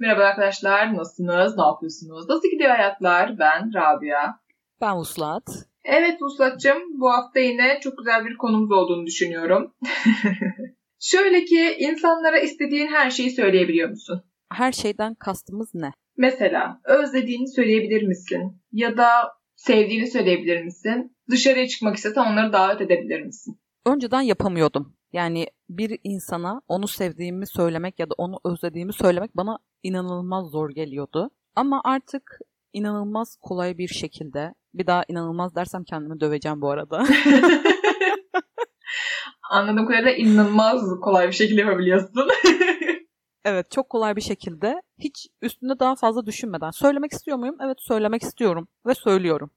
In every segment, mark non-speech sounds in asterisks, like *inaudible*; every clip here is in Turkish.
merhaba arkadaşlar. Nasılsınız? Ne yapıyorsunuz? Nasıl gidiyor hayatlar? Ben Rabia. Ben Uslat. Evet Uslat'cığım bu hafta yine çok güzel bir konumuz olduğunu düşünüyorum. *laughs* Şöyle ki insanlara istediğin her şeyi söyleyebiliyor musun? Her şeyden kastımız ne? Mesela özlediğini söyleyebilir misin? Ya da sevdiğini söyleyebilir misin? Dışarıya çıkmak istesen onları davet edebilir misin? Önceden yapamıyordum. Yani bir insana onu sevdiğimi söylemek ya da onu özlediğimi söylemek bana inanılmaz zor geliyordu. Ama artık inanılmaz kolay bir şekilde, bir daha inanılmaz dersem kendimi döveceğim bu arada. *laughs* *laughs* Anladığım kadarıyla inanılmaz kolay bir şekilde yapabiliyorsun. *laughs* evet çok kolay bir şekilde hiç üstünde daha fazla düşünmeden söylemek istiyor muyum? Evet söylemek istiyorum ve söylüyorum.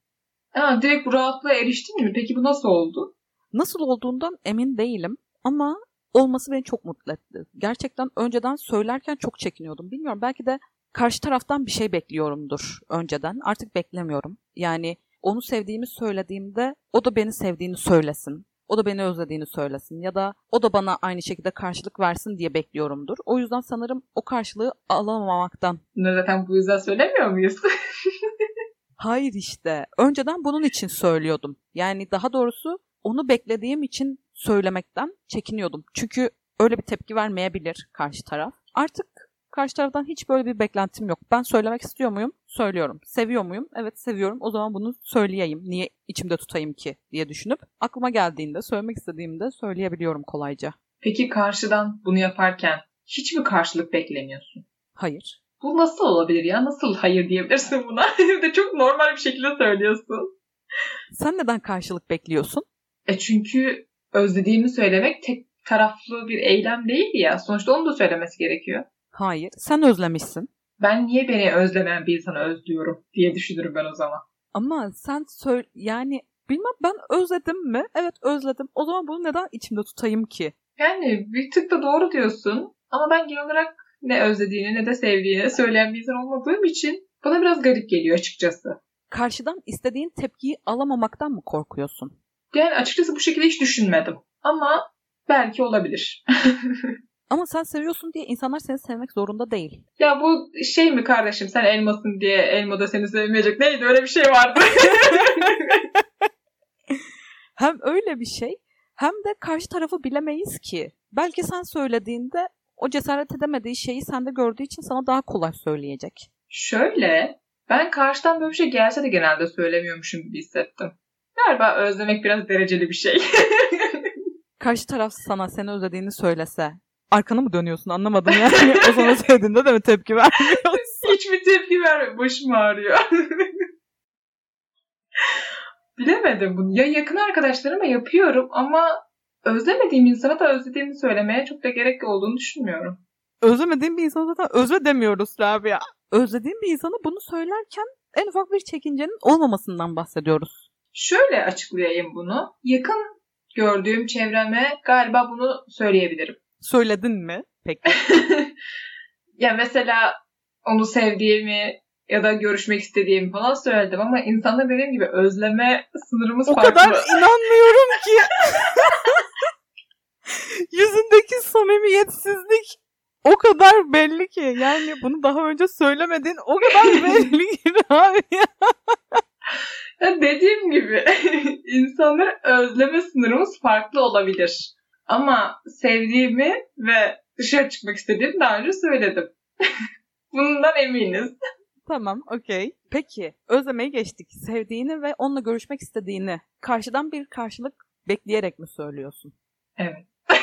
Ha, direkt bu rahatlığa eriştin mi? Peki bu nasıl oldu? Nasıl olduğundan emin değilim ama olması beni çok mutlu etti. Gerçekten önceden söylerken çok çekiniyordum. Bilmiyorum belki de karşı taraftan bir şey bekliyorumdur önceden. Artık beklemiyorum. Yani onu sevdiğimi söylediğimde o da beni sevdiğini söylesin. O da beni özlediğini söylesin ya da o da bana aynı şekilde karşılık versin diye bekliyorumdur. O yüzden sanırım o karşılığı alamamaktan. Ne zaten bu yüzden söylemiyor muyuz? *laughs* Hayır işte. Önceden bunun için söylüyordum. Yani daha doğrusu onu beklediğim için söylemekten çekiniyordum. Çünkü öyle bir tepki vermeyebilir karşı taraf. Artık karşı taraftan hiç böyle bir beklentim yok. Ben söylemek istiyor muyum? Söylüyorum. Seviyor muyum? Evet seviyorum. O zaman bunu söyleyeyim. Niye içimde tutayım ki diye düşünüp aklıma geldiğinde, söylemek istediğimde söyleyebiliyorum kolayca. Peki karşıdan bunu yaparken hiç mi karşılık beklemiyorsun? Hayır. Bu nasıl olabilir ya? Nasıl hayır diyebilirsin buna? *laughs* de çok normal bir şekilde söylüyorsun. Sen neden karşılık bekliyorsun? E çünkü özlediğimi söylemek tek taraflı bir eylem değil ya. Sonuçta onu da söylemesi gerekiyor. Hayır. Sen özlemişsin. Ben niye beni özlemeyen bir insanı özlüyorum diye düşünürüm ben o zaman. Ama sen söyle yani bilmem ben özledim mi? Evet özledim. O zaman bunu neden içimde tutayım ki? Yani bir tık da doğru diyorsun. Ama ben genel olarak ne özlediğini ne de sevdiğini söyleyen bir insan olmadığım için bana biraz garip geliyor açıkçası. Karşıdan istediğin tepkiyi alamamaktan mı korkuyorsun? Yani açıkçası bu şekilde hiç düşünmedim. Ama belki olabilir. *laughs* Ama sen seviyorsun diye insanlar seni sevmek zorunda değil. Ya bu şey mi kardeşim sen elmasın diye elma da seni sevmeyecek. Neydi öyle bir şey vardı. *laughs* hem öyle bir şey hem de karşı tarafı bilemeyiz ki. Belki sen söylediğinde o cesaret edemediği şeyi sende gördüğü için sana daha kolay söyleyecek. Şöyle ben karşıdan böyle bir şey gelse de genelde söylemiyormuşum gibi hissettim. Galiba özlemek biraz dereceli bir şey. *laughs* Karşı taraf sana seni özlediğini söylese arkanı mı dönüyorsun anlamadım yani. o sana sevdiğinde de mi tepki vermiyorsun? *laughs* Hiçbir tepki vermiyor. Başım ağrıyor. *laughs* Bilemedim bunu. Ya yakın arkadaşlarıma yapıyorum ama özlemediğim insana da özlediğimi söylemeye çok da gerek olduğunu düşünmüyorum. Özlemediğim bir insana zaten özle demiyoruz Rabia. Özlediğim bir insana bunu söylerken en ufak bir çekincenin olmamasından bahsediyoruz. Şöyle açıklayayım bunu. Yakın gördüğüm çevreme galiba bunu söyleyebilirim. Söyledin mi peki? *laughs* ya mesela onu sevdiğimi ya da görüşmek istediğimi falan söyledim ama insanlar dediğim gibi özleme sınırımız o farklı. O kadar inanmıyorum ki. *laughs* Yüzündeki samimiyetsizlik o kadar belli ki. Yani bunu daha önce söylemedin o kadar *laughs* belli ki abi. ya dediğim gibi *laughs* insanlar özleme sınırımız farklı olabilir. Ama sevdiğimi ve dışarı çıkmak istediğimi daha önce söyledim. *laughs* Bundan eminiz. Tamam, okey. Peki, özlemeyi geçtik. Sevdiğini ve onunla görüşmek istediğini karşıdan bir karşılık bekleyerek mi söylüyorsun? Evet. *laughs*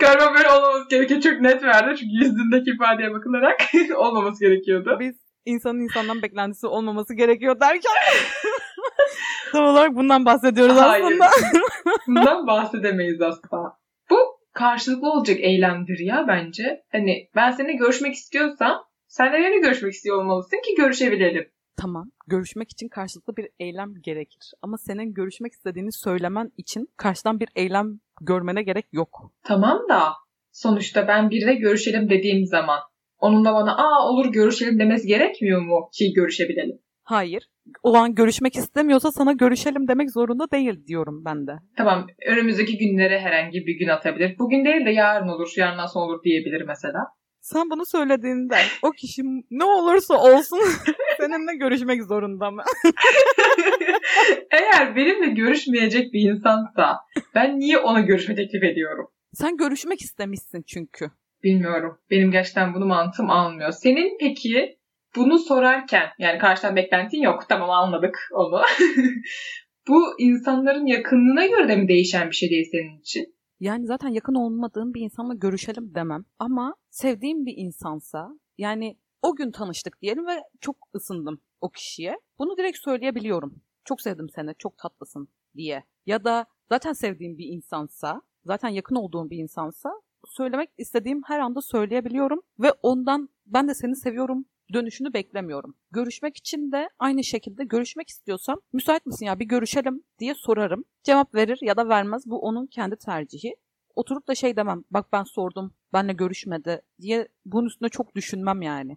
Galiba böyle olmaması gerekiyor. Çok net verdi çünkü yüzündeki ifadeye bakılarak olmaması gerekiyordu. Biz insanın insandan beklentisi olmaması gerekiyor derken *laughs* tam olarak bundan bahsediyoruz Hayır. aslında. *laughs* bundan bahsedemeyiz asla. Bu karşılıklı olacak eylemdir ya bence. Hani ben seninle görüşmek istiyorsam sen de benimle görüşmek istiyor olmalısın ki görüşebilelim. Tamam. Görüşmek için karşılıklı bir eylem gerekir. Ama senin görüşmek istediğini söylemen için karşıdan bir eylem görmene gerek yok. Tamam da sonuçta ben biriyle görüşelim dediğim zaman onun da bana aa olur görüşelim demesi gerekmiyor mu ki görüşebilelim? Hayır. O an görüşmek istemiyorsa sana görüşelim demek zorunda değil diyorum ben de. Tamam. Önümüzdeki günlere herhangi bir gün atabilir. Bugün değil de yarın olur, yarından sonra olur diyebilir mesela. Sen bunu söylediğinde o kişi ne olursa olsun *laughs* seninle görüşmek zorunda mı? *laughs* Eğer benimle görüşmeyecek bir insansa ben niye ona görüşme teklif ediyorum? Sen görüşmek istemişsin çünkü. Bilmiyorum. Benim gerçekten bunu mantığım almıyor. Senin peki bunu sorarken yani karşıdan beklentin yok. Tamam anladık onu. *laughs* Bu insanların yakınlığına göre de mi değişen bir şey değil senin için? Yani zaten yakın olmadığım bir insanla görüşelim demem. Ama sevdiğim bir insansa yani o gün tanıştık diyelim ve çok ısındım o kişiye. Bunu direkt söyleyebiliyorum. Çok sevdim seni, çok tatlısın diye. Ya da zaten sevdiğim bir insansa, zaten yakın olduğum bir insansa söylemek istediğim her anda söyleyebiliyorum ve ondan ben de seni seviyorum dönüşünü beklemiyorum. Görüşmek için de aynı şekilde görüşmek istiyorsam müsait misin ya bir görüşelim diye sorarım. Cevap verir ya da vermez bu onun kendi tercihi. Oturup da şey demem bak ben sordum benle görüşmedi diye bunun üstüne çok düşünmem yani.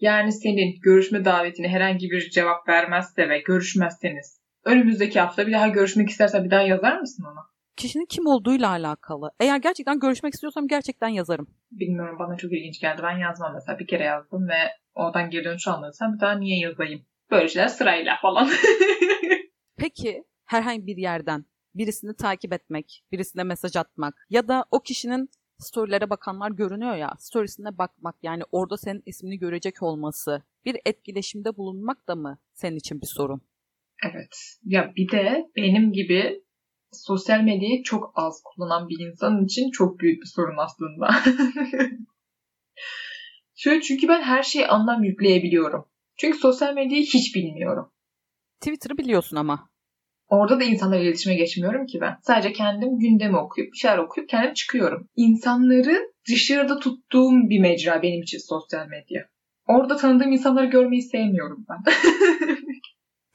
Yani senin görüşme davetine herhangi bir cevap vermezse ve görüşmezseniz önümüzdeki hafta bir daha görüşmek isterse bir daha yazar mısın ona? Kişinin kim olduğuyla alakalı. Eğer gerçekten görüşmek istiyorsam gerçekten yazarım. Bilmiyorum bana çok ilginç geldi. Ben yazmam mesela. Bir kere yazdım ve oradan geri dönüş almadıysam bir daha niye yazayım? Böyle şeyler sırayla falan. *laughs* Peki herhangi bir yerden birisini takip etmek, birisine mesaj atmak ya da o kişinin storylere bakanlar görünüyor ya, storiesine bakmak yani orada senin ismini görecek olması, bir etkileşimde bulunmak da mı senin için bir sorun? Evet. Ya bir de benim gibi sosyal medyayı çok az kullanan bir insan için çok büyük bir sorun aslında. *laughs* Şöyle çünkü ben her şeye anlam yükleyebiliyorum. Çünkü sosyal medyayı hiç bilmiyorum. Twitter'ı biliyorsun ama. Orada da insanlarla iletişime geçmiyorum ki ben. Sadece kendim gündemi okuyup, bir şeyler okuyup kendim çıkıyorum. İnsanları dışarıda tuttuğum bir mecra benim için sosyal medya. Orada tanıdığım insanları görmeyi sevmiyorum ben. *laughs*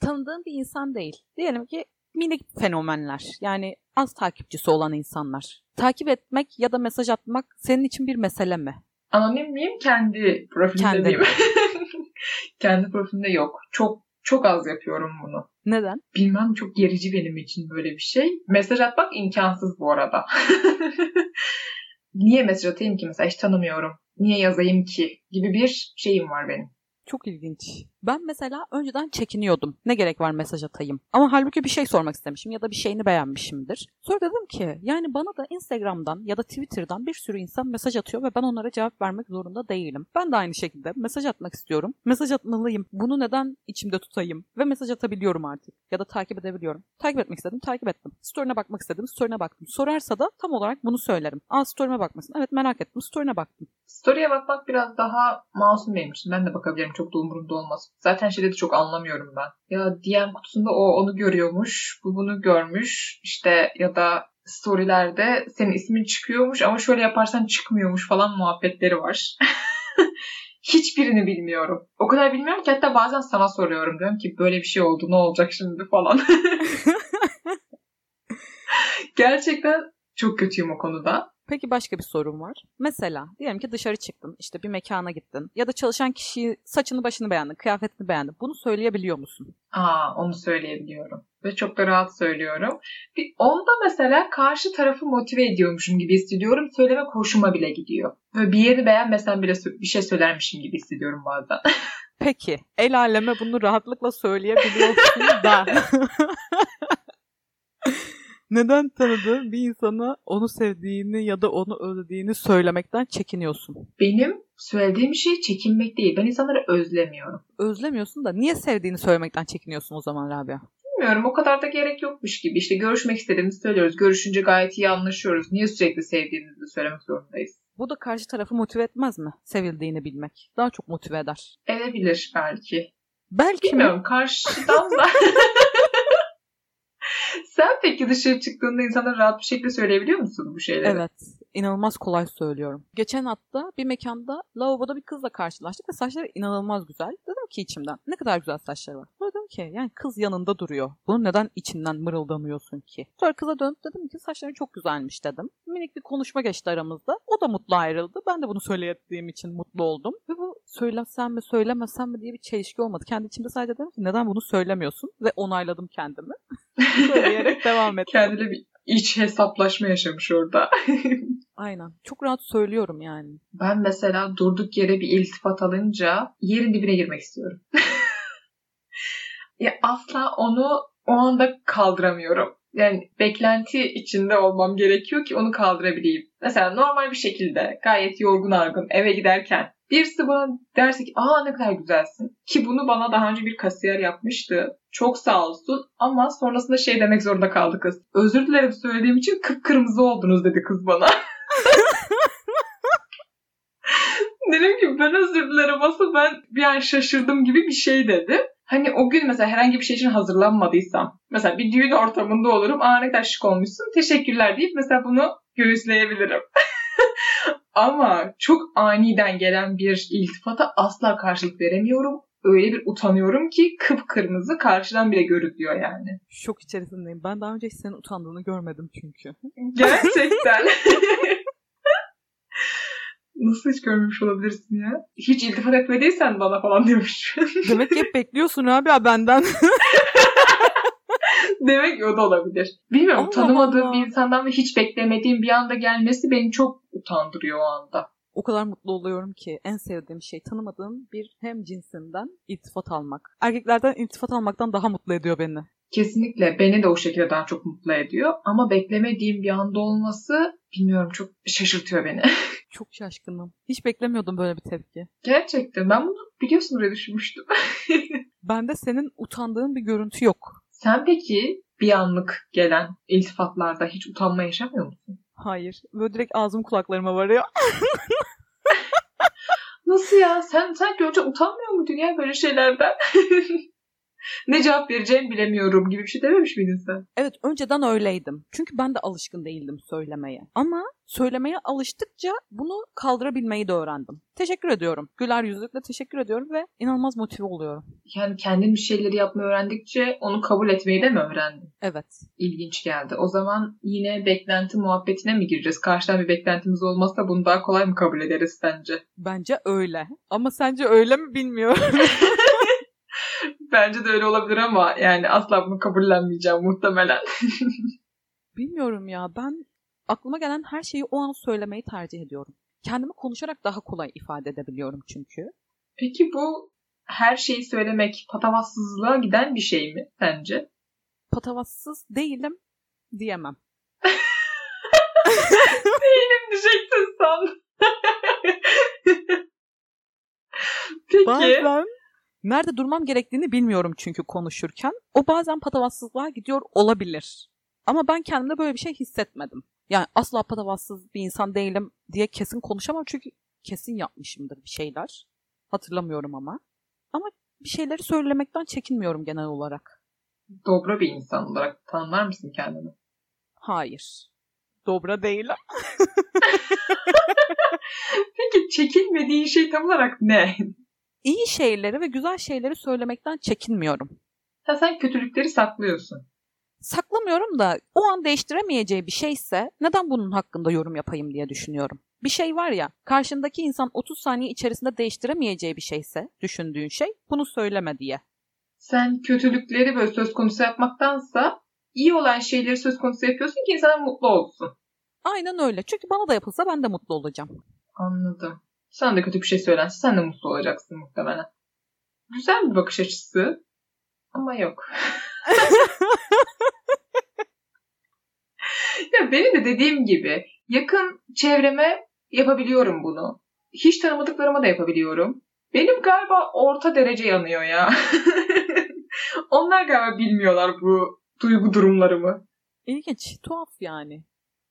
Tanıdığım bir insan değil. Diyelim ki minik fenomenler. Yani az takipçisi olan insanlar. Takip etmek ya da mesaj atmak senin için bir mesele mi? Anonim miyim? Kendi profilimde Kendi. miyim? *laughs* Kendi profilimde yok. Çok çok az yapıyorum bunu. Neden? Bilmem çok gerici benim için böyle bir şey. Mesaj atmak imkansız bu arada. *laughs* Niye mesaj atayım ki mesela hiç tanımıyorum. Niye yazayım ki gibi bir şeyim var benim. Çok ilginç. Ben mesela önceden çekiniyordum. Ne gerek var mesaj atayım. Ama halbuki bir şey sormak istemişim ya da bir şeyini beğenmişimdir. Sonra dedim ki yani bana da Instagram'dan ya da Twitter'dan bir sürü insan mesaj atıyor ve ben onlara cevap vermek zorunda değilim. Ben de aynı şekilde mesaj atmak istiyorum. Mesaj atmalıyım. Bunu neden içimde tutayım? Ve mesaj atabiliyorum artık. Ya da takip edebiliyorum. Takip etmek istedim, takip ettim. Story'ne bakmak istedim, story'ne baktım. Sorarsa da tam olarak bunu söylerim. Aa story'me bakmasın. Evet merak ettim, story'ne baktım. Story'e bakmak biraz daha masum benim. Ben de bakabilirim. Çok da umurumda olmaz. Zaten şeyleri de çok anlamıyorum ben. Ya DM kutusunda o onu görüyormuş. Bu bunu görmüş. İşte ya da storylerde senin ismin çıkıyormuş ama şöyle yaparsan çıkmıyormuş falan muhabbetleri var. *laughs* Hiçbirini bilmiyorum. O kadar bilmiyorum ki hatta bazen sana soruyorum. Diyorum ki böyle bir şey oldu ne olacak şimdi falan. *laughs* Gerçekten çok kötüyüm o konuda. Peki başka bir sorum var. Mesela diyelim ki dışarı çıktın, işte bir mekana gittin ya da çalışan kişiyi saçını başını beğendin, kıyafetini beğendin. Bunu söyleyebiliyor musun? Aa, onu söyleyebiliyorum. Ve çok da rahat söylüyorum. Bir, onda mesela karşı tarafı motive ediyormuşum gibi hissediyorum. Söylemek hoşuma bile gidiyor. Böyle bir yeri beğenmesem bile bir şey söylermişim gibi hissediyorum bazen. *laughs* Peki, el aleme bunu rahatlıkla söyleyebiliyorsun da. *laughs* Neden tanıdığın bir insana onu sevdiğini ya da onu özlediğini söylemekten çekiniyorsun? Benim söylediğim şey çekinmek değil. Ben insanları özlemiyorum. Özlemiyorsun da niye sevdiğini söylemekten çekiniyorsun o zaman Rabia? Bilmiyorum o kadar da gerek yokmuş gibi. İşte görüşmek istediğimizi söylüyoruz. Görüşünce gayet iyi anlaşıyoruz. Niye sürekli sevdiğimizi söylemek zorundayız? Bu da karşı tarafı motive etmez mi? Sevildiğini bilmek. Daha çok motive eder. Edebilir belki. Belki mi? Bilmiyorum karşıdan da. *laughs* Sen peki dışarı çıktığında insanlara rahat bir şekilde söyleyebiliyor musun bu şeyleri? Evet. inanılmaz kolay söylüyorum. Geçen hafta bir mekanda lavaboda bir kızla karşılaştık ve saçları inanılmaz güzel. Dedim ki içimden ne kadar güzel saçları var. Dedim ki yani kız yanında duruyor. Bunu neden içinden mırıldamıyorsun ki? Sonra kıza dönüp dedim ki saçların çok güzelmiş dedim. Minik bir konuşma geçti aramızda. O da mutlu ayrıldı. Ben de bunu söylediğim için mutlu oldum. Ve bu söylesem mi söylemesem mi diye bir çelişki olmadı. Kendi içimde sadece dedim ki neden bunu söylemiyorsun? Ve onayladım kendimi. Söyleyerek devam ettim. Kendine bir iç hesaplaşma yaşamış orada. *laughs* Aynen. Çok rahat söylüyorum yani. Ben mesela durduk yere bir iltifat alınca yerin dibine girmek istiyorum. *laughs* ya asla onu o anda kaldıramıyorum. Yani beklenti içinde olmam gerekiyor ki onu kaldırabileyim. Mesela normal bir şekilde gayet yorgun argın eve giderken birisi bana derse ki aa ne kadar güzelsin. Ki bunu bana daha önce bir kasiyer yapmıştı. Çok sağ olsun ama sonrasında şey demek zorunda kaldı kız. Özür dilerim söylediğim için kıpkırmızı oldunuz dedi kız bana. *laughs* Dedim ki ben özür dilerim aslında ben bir an şaşırdım gibi bir şey dedi. Hani o gün mesela herhangi bir şey için hazırlanmadıysam mesela bir düğün ortamında olurum. Aa ne kadar şık olmuşsun teşekkürler deyip mesela bunu göğüsleyebilirim. *laughs* Ama çok aniden gelen bir iltifata asla karşılık veremiyorum. Öyle bir utanıyorum ki kıpkırmızı karşıdan bile görülüyor yani. Şok içerisindeyim. Ben daha önce hiç senin utandığını görmedim çünkü. Gerçekten. *laughs* Nasıl hiç görmemiş olabilirsin ya? Hiç iltifat etmediysen bana falan demiş. *laughs* Demek ki hep bekliyorsun abi ya benden. *laughs* Demek ki o da olabilir. Bilmiyorum Allah tanımadığım Allah. bir insandan ve hiç beklemediğim bir anda gelmesi beni çok utandırıyor o anda. O kadar mutlu oluyorum ki en sevdiğim şey tanımadığım bir hem cinsinden iltifat almak. Erkeklerden iltifat almaktan daha mutlu ediyor beni. Kesinlikle beni de o şekilde daha çok mutlu ediyor. Ama beklemediğim bir anda olması bilmiyorum çok şaşırtıyor beni. *laughs* çok şaşkınım. Hiç beklemiyordum böyle bir tepki. Gerçekten ben bunu biliyorsun öyle düşünmüştüm. *laughs* Bende senin utandığın bir görüntü yok. Sen peki bir anlık gelen iltifatlarda hiç utanma yaşamıyor musun? Hayır. Böyle direkt ağzım kulaklarıma varıyor. *laughs* Nasıl ya? Sen sanki önce utanmıyor muydun ya böyle şeylerden? *laughs* ne cevap vereceğimi bilemiyorum gibi bir şey dememiş miydin sen? Evet önceden öyleydim. Çünkü ben de alışkın değildim söylemeye. Ama söylemeye alıştıkça bunu kaldırabilmeyi de öğrendim. Teşekkür ediyorum. Güler yüzlükle teşekkür ediyorum ve inanılmaz motive oluyorum. Yani kendin bir şeyleri yapmayı öğrendikçe onu kabul etmeyi de mi öğrendin? Evet. İlginç geldi. O zaman yine beklenti muhabbetine mi gireceğiz? Karşıdan bir beklentimiz olmazsa bunu daha kolay mı kabul ederiz sence? Bence öyle. Ama sence öyle mi bilmiyorum. *laughs* Bence de öyle olabilir ama yani asla bunu kabullenmeyeceğim muhtemelen. *laughs* Bilmiyorum ya ben aklıma gelen her şeyi o an söylemeyi tercih ediyorum. Kendimi konuşarak daha kolay ifade edebiliyorum çünkü. Peki bu her şeyi söylemek patavatsızlığa giden bir şey mi sence? Patavatsız değilim diyemem. *laughs* değilim diyecektin sandım. *laughs* Peki. Bazen Nerede durmam gerektiğini bilmiyorum çünkü konuşurken. O bazen patavatsızlığa gidiyor olabilir. Ama ben kendimde böyle bir şey hissetmedim. Yani asla patavatsız bir insan değilim diye kesin konuşamam çünkü kesin yapmışımdır bir şeyler. Hatırlamıyorum ama. Ama bir şeyleri söylemekten çekinmiyorum genel olarak. Dobra bir insan olarak tanımlar mısın kendini? Hayır. Dobra değilim. *laughs* Peki çekinmediğin şey tam olarak ne? İyi şeyleri ve güzel şeyleri söylemekten çekinmiyorum. Ha, sen kötülükleri saklıyorsun. Saklamıyorum da o an değiştiremeyeceği bir şeyse neden bunun hakkında yorum yapayım diye düşünüyorum. Bir şey var ya karşındaki insan 30 saniye içerisinde değiştiremeyeceği bir şeyse düşündüğün şey bunu söyleme diye. Sen kötülükleri böyle söz konusu yapmaktansa iyi olan şeyleri söz konusu yapıyorsun ki insanlar mutlu olsun. Aynen öyle. Çünkü bana da yapılsa ben de mutlu olacağım. Anladım. Sen de kötü bir şey söylense sen de mutlu olacaksın muhtemelen. Güzel bir bakış açısı. Ama yok. *laughs* ya benim de dediğim gibi yakın çevreme yapabiliyorum bunu. Hiç tanımadıklarıma da yapabiliyorum. Benim galiba orta derece yanıyor ya. *laughs* Onlar galiba bilmiyorlar bu duygu durumlarımı. İlginç, tuhaf yani.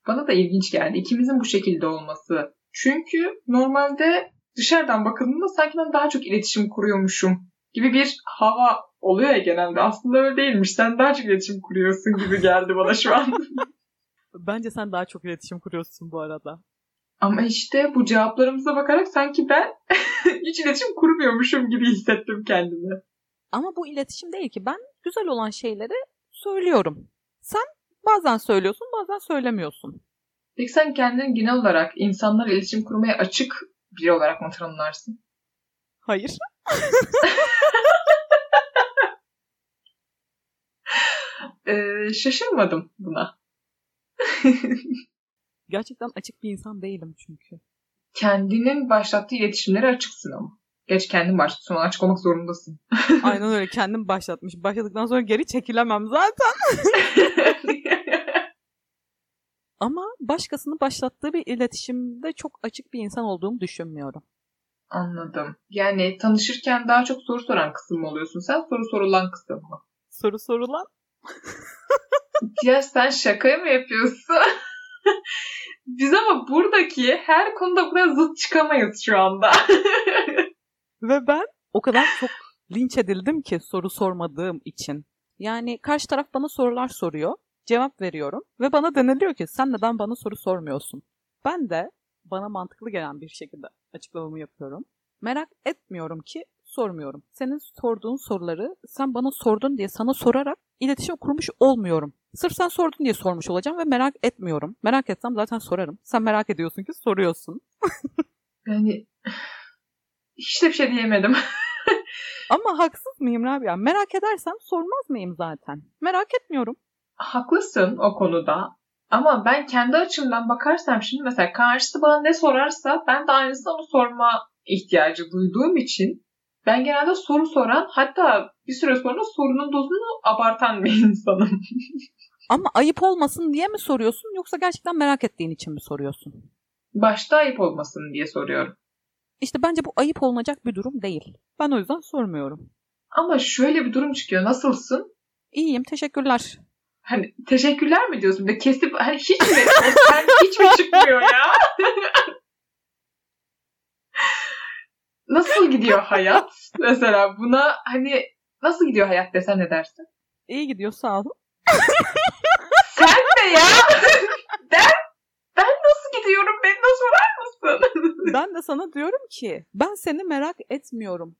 Bana da ilginç geldi. İkimizin bu şekilde olması. Çünkü normalde dışarıdan bakıldığında sanki ben daha çok iletişim kuruyormuşum gibi bir hava oluyor ya genelde. Aslında öyle değilmiş. Sen daha çok iletişim kuruyorsun gibi geldi bana şu an. *laughs* Bence sen daha çok iletişim kuruyorsun bu arada. Ama işte bu cevaplarımıza bakarak sanki ben *laughs* hiç iletişim kurmuyormuşum gibi hissettim kendimi. Ama bu iletişim değil ki. Ben güzel olan şeyleri söylüyorum. Sen bazen söylüyorsun bazen söylemiyorsun. Peki sen kendini genel olarak insanlarla iletişim kurmaya açık biri olarak mı tanımlarsın? Hayır. *laughs* ee, şaşırmadım buna. *laughs* Gerçekten açık bir insan değilim çünkü. Kendinin başlattığı iletişimlere açıksın ama. Geç kendin başlat. Sonra açık olmak zorundasın. Aynen öyle. Kendim başlatmış. Başladıktan sonra geri çekilemem zaten. *laughs* Ama başkasının başlattığı bir iletişimde çok açık bir insan olduğumu düşünmüyorum. Anladım. Yani tanışırken daha çok soru soran kısım mı oluyorsun sen? Soru sorulan kısım mı? Soru sorulan? ya sen şaka mı yapıyorsun? *laughs* Biz ama buradaki her konuda bu kadar zıt çıkamayız şu anda. *laughs* Ve ben o kadar çok linç edildim ki soru sormadığım için. Yani karşı taraf bana sorular soruyor, cevap veriyorum ve bana deniliyor ki sen neden bana soru sormuyorsun? Ben de bana mantıklı gelen bir şekilde açıklamamı yapıyorum. Merak etmiyorum ki sormuyorum. Senin sorduğun soruları sen bana sordun diye sana sorarak iletişim kurmuş olmuyorum. Sırf sen sordun diye sormuş olacağım ve merak etmiyorum. Merak etsem zaten sorarım. Sen merak ediyorsun ki soruyorsun. *laughs* yani hiç de bir şey diyemedim. Ama haksız mıyım Rabia? Merak edersem sormaz mıyım zaten? Merak etmiyorum. Haklısın o konuda. Ama ben kendi açımdan bakarsam şimdi mesela karşısı bana ne sorarsa ben de aynısını onu sorma ihtiyacı duyduğum için ben genelde soru soran hatta bir süre sonra sorunun dozunu abartan bir *laughs* insanım. Ama ayıp olmasın diye mi soruyorsun yoksa gerçekten merak ettiğin için mi soruyorsun? Başta ayıp olmasın diye soruyorum. İşte bence bu ayıp olunacak bir durum değil. Ben o yüzden sormuyorum. Ama şöyle bir durum çıkıyor. Nasılsın? İyiyim, teşekkürler. Hani teşekkürler mi diyorsun? Ve kesip hani hiç mi? *laughs* Sen hiç mi çıkmıyor ya? *laughs* nasıl gidiyor hayat? Mesela buna hani nasıl gidiyor hayat desen ne dersin? İyi gidiyor sağ ol. *laughs* Sen de ya. ben ben nasıl gidiyorum? Beni de sorar mısın? ben de sana diyorum ki ben seni merak etmiyorum.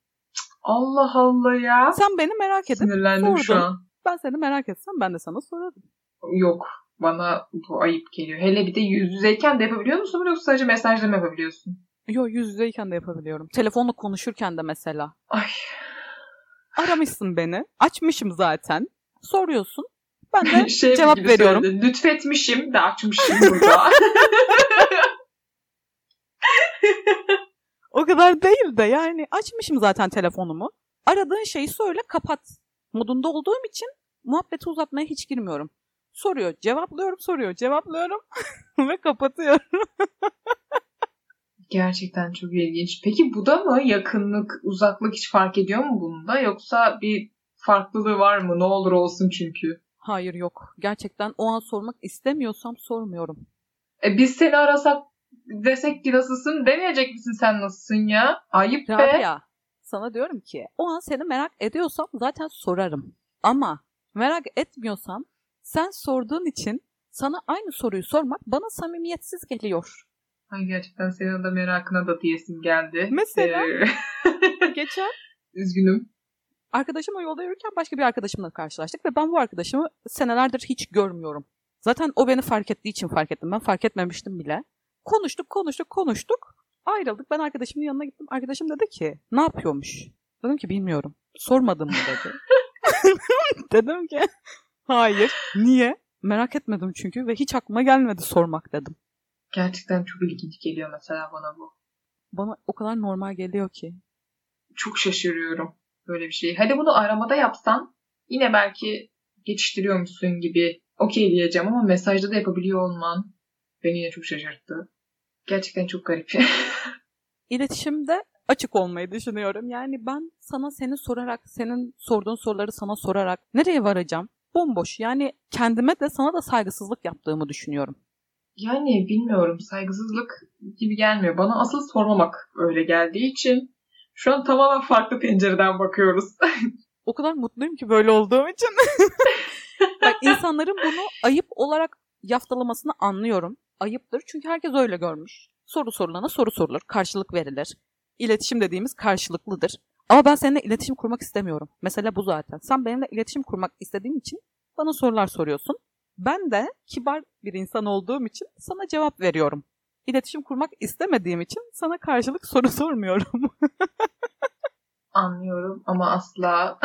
Allah Allah ya. Sen beni merak edin. Sinirlendim sordun. şu an. Ben seni merak etsem ben de sana sorarım. Yok. Bana bu ayıp geliyor. Hele bir de yüz yüzeyken de yapabiliyor musun yoksa sadece mesajla mı yapabiliyorsun? Yok yüz yüzeyken de yapabiliyorum. Telefonla konuşurken de mesela. Ay. Aramışsın beni. Açmışım zaten. Soruyorsun. Ben de *laughs* şey cevap veriyorum. Söyledi. Lütfetmişim de açmışım burada. *laughs* o kadar değil de yani açmışım zaten telefonumu. Aradığın şeyi söyle kapat modunda olduğum için muhabbeti uzatmaya hiç girmiyorum. Soruyor, cevaplıyorum, soruyor, cevaplıyorum *laughs* ve kapatıyorum. Gerçekten çok ilginç. Peki bu da mı yakınlık, uzaklık hiç fark ediyor mu bunda? Yoksa bir farklılığı var mı? Ne olur olsun çünkü. Hayır yok. Gerçekten o an sormak istemiyorsam sormuyorum. E biz seni arasak desek ki nasılsın demeyecek misin sen nasılsın ya? Ayıp Rabia, be. Sana diyorum ki o an seni merak ediyorsam zaten sorarım. Ama merak etmiyorsam sen sorduğun için sana aynı soruyu sormak bana samimiyetsiz geliyor. Ay gerçekten senin de merakına da diyesim geldi. Mesela ee... *laughs* geçen üzgünüm. Arkadaşımla yolda yürürken başka bir arkadaşımla karşılaştık ve ben bu arkadaşımı senelerdir hiç görmüyorum. Zaten o beni fark ettiği için fark ettim. Ben fark etmemiştim bile. Konuştuk, konuştuk, konuştuk. Ayrıldık. Ben arkadaşımın yanına gittim. Arkadaşım dedi ki ne yapıyormuş? Dedim ki bilmiyorum. Sormadım mı dedi. *laughs* dedim ki hayır. Niye? Merak etmedim çünkü ve hiç aklıma gelmedi sormak dedim. Gerçekten çok ilginç geliyor mesela bana bu. Bana o kadar normal geliyor ki. Çok şaşırıyorum böyle bir şeyi. Hadi bunu aramada yapsan yine belki geçiştiriyormuşsun gibi okey diyeceğim ama mesajda da yapabiliyor olman beni yine çok şaşırttı. Gerçekten çok garip. *laughs* İletişimde açık olmayı düşünüyorum. Yani ben sana seni sorarak, senin sorduğun soruları sana sorarak nereye varacağım? Bomboş. Yani kendime de sana da saygısızlık yaptığımı düşünüyorum. Yani bilmiyorum. Saygısızlık gibi gelmiyor. Bana asıl sormamak öyle geldiği için şu an tamamen farklı pencereden bakıyoruz. *laughs* o kadar mutluyum ki böyle olduğum için. *laughs* Bak insanların bunu ayıp olarak yaftalamasını anlıyorum. Ayıptır çünkü herkes öyle görmüş. Soru sorulana soru sorulur, karşılık verilir. İletişim dediğimiz karşılıklıdır. Ama ben seninle iletişim kurmak istemiyorum. Mesela bu zaten. Sen benimle iletişim kurmak istediğin için bana sorular soruyorsun. Ben de kibar bir insan olduğum için sana cevap veriyorum. İletişim kurmak istemediğim için sana karşılık soru *laughs* sormuyorum. Anlıyorum ama asla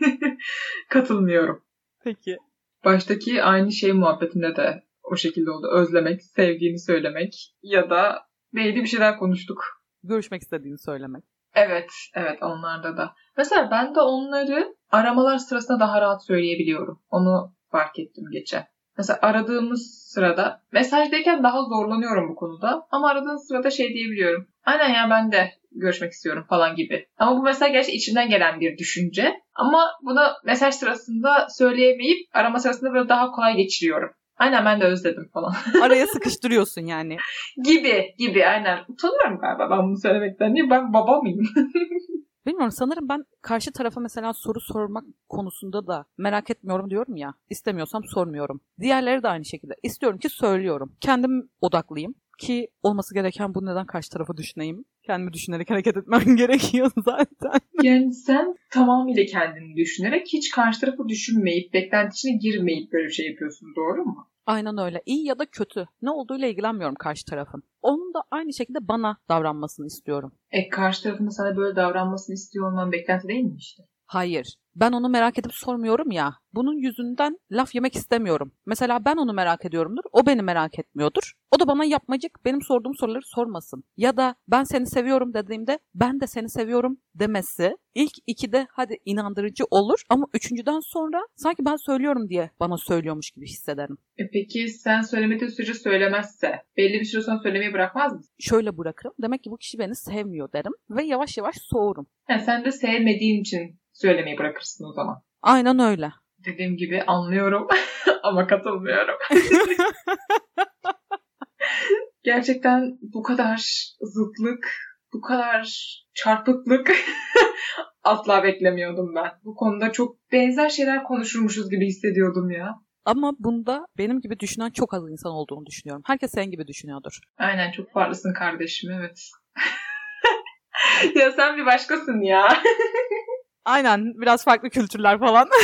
*laughs* katılmıyorum. Peki. Baştaki aynı şey muhabbetinde de o şekilde oldu. Özlemek, sevdiğini söylemek ya da neydi bir şeyler konuştuk. Görüşmek istediğini söylemek. Evet, evet onlarda da. Mesela ben de onları aramalar sırasında daha rahat söyleyebiliyorum. Onu fark ettim geçen. Mesela aradığımız sırada mesajdayken daha zorlanıyorum bu konuda. Ama aradığın sırada şey diyebiliyorum. Aynen ya ben de görüşmek istiyorum falan gibi. Ama bu mesela gerçekten içimden gelen bir düşünce. Ama bunu mesaj sırasında söyleyemeyip arama sırasında böyle daha kolay geçiriyorum. Aynen ben de özledim falan. *laughs* Araya sıkıştırıyorsun yani. gibi gibi aynen. Utanıyorum galiba ben bunu söylemekten. Niye ben baba mıyım? *laughs* Bilmiyorum sanırım ben karşı tarafa mesela soru sormak konusunda da merak etmiyorum diyorum ya. İstemiyorsam sormuyorum. Diğerleri de aynı şekilde. İstiyorum ki söylüyorum. Kendim odaklıyım ki olması gereken bu neden karşı tarafa düşüneyim. Kendimi düşünerek hareket etmem *laughs* gerekiyor zaten. Yani sen tamamıyla kendini düşünerek hiç karşı tarafı düşünmeyip, beklentisine girmeyip böyle bir şey yapıyorsun doğru mu? Aynen öyle. İyi ya da kötü. Ne olduğuyla ilgilenmiyorum karşı tarafın. Onun da aynı şekilde bana davranmasını istiyorum. E karşı tarafın sana böyle davranmasını istiyor olman beklenti değil mi işte? Hayır. Ben onu merak edip sormuyorum ya. Bunun yüzünden laf yemek istemiyorum. Mesela ben onu merak ediyorumdur. O beni merak etmiyordur. O da bana yapmacık benim sorduğum soruları sormasın. Ya da ben seni seviyorum dediğimde ben de seni seviyorum demesi. İlk ikide hadi inandırıcı olur ama üçüncüden sonra sanki ben söylüyorum diye bana söylüyormuş gibi hissederim. E peki sen söylemediğin sürece söylemezse belli bir süre sonra söylemeyi bırakmaz mısın? Şöyle bırakırım. Demek ki bu kişi beni sevmiyor derim ve yavaş yavaş soğurum. Yani sen de sevmediğin için söylemeyi bırakırsın o zaman. Aynen öyle. Dediğim gibi anlıyorum *laughs* ama katılmıyorum. *laughs* Gerçekten bu kadar zıtlık, bu kadar çarpıklık *laughs* asla beklemiyordum ben. Bu konuda çok benzer şeyler konuşurmuşuz gibi hissediyordum ya. Ama bunda benim gibi düşünen çok az insan olduğunu düşünüyorum. Herkes senin gibi düşünüyordur. Aynen çok farklısın kardeşim evet. ya sen bir başkasın ya. Aynen biraz farklı kültürler falan. *laughs*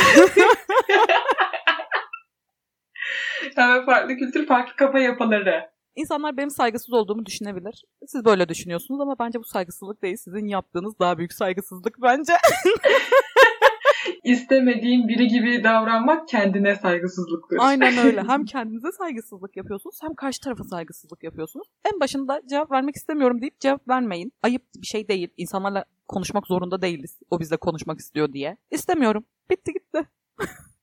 Hemen farklı kültür, farklı kafa yapıları. İnsanlar benim saygısız olduğumu düşünebilir. Siz böyle düşünüyorsunuz ama bence bu saygısızlık değil. Sizin yaptığınız daha büyük saygısızlık bence. *laughs* İstemediğin biri gibi davranmak kendine saygısızlıktır. Aynen öyle. Hem *laughs* kendinize saygısızlık yapıyorsunuz hem karşı tarafa saygısızlık yapıyorsunuz. En başında cevap vermek istemiyorum deyip cevap vermeyin. Ayıp bir şey değil. İnsanlarla konuşmak zorunda değiliz. O bizle konuşmak istiyor diye. İstemiyorum. Bitti gitti.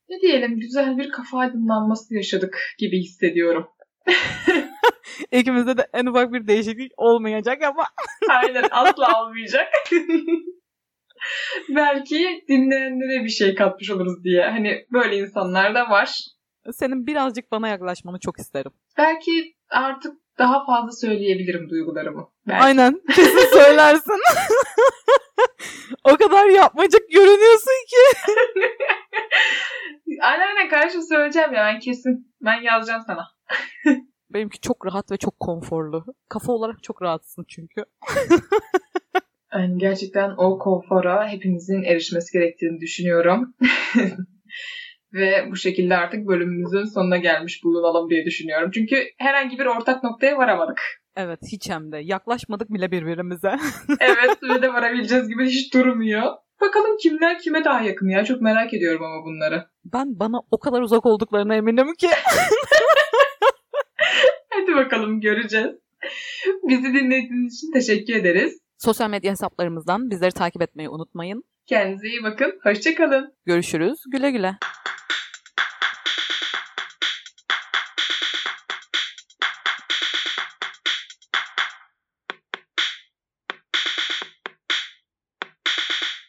ne diyelim güzel bir kafa aydınlanması yaşadık gibi hissediyorum. *laughs* İkimizde de en ufak bir değişiklik olmayacak ama. *laughs* Aynen asla olmayacak. Belki dinleyenlere bir şey katmış oluruz diye. Hani böyle insanlar da var. Senin birazcık bana yaklaşmanı çok isterim. Belki artık daha fazla söyleyebilirim duygularımı. Belki. Aynen. *laughs* Kesin söylersin. *laughs* o kadar yapmacık görünüyorsun ki. *laughs* aynen aynen karşı söyleyeceğim ya ben kesin. Ben yazacağım sana. Benimki çok rahat ve çok konforlu. Kafa olarak çok rahatsın çünkü. yani gerçekten o konfora hepimizin erişmesi gerektiğini düşünüyorum. Ve bu şekilde artık bölümümüzün sonuna gelmiş bulunalım diye düşünüyorum. Çünkü herhangi bir ortak noktaya varamadık. Evet hiç hem de. Yaklaşmadık bile birbirimize. *laughs* evet ve de varabileceğiz gibi hiç durmuyor. Bakalım kimler kime daha yakın ya. Çok merak ediyorum ama bunları. Ben bana o kadar uzak olduklarına eminim ki. *laughs* Hadi bakalım göreceğiz. Bizi dinlediğiniz için teşekkür ederiz. Sosyal medya hesaplarımızdan bizleri takip etmeyi unutmayın. Kendinize iyi bakın. Hoşçakalın. Görüşürüz. Güle güle.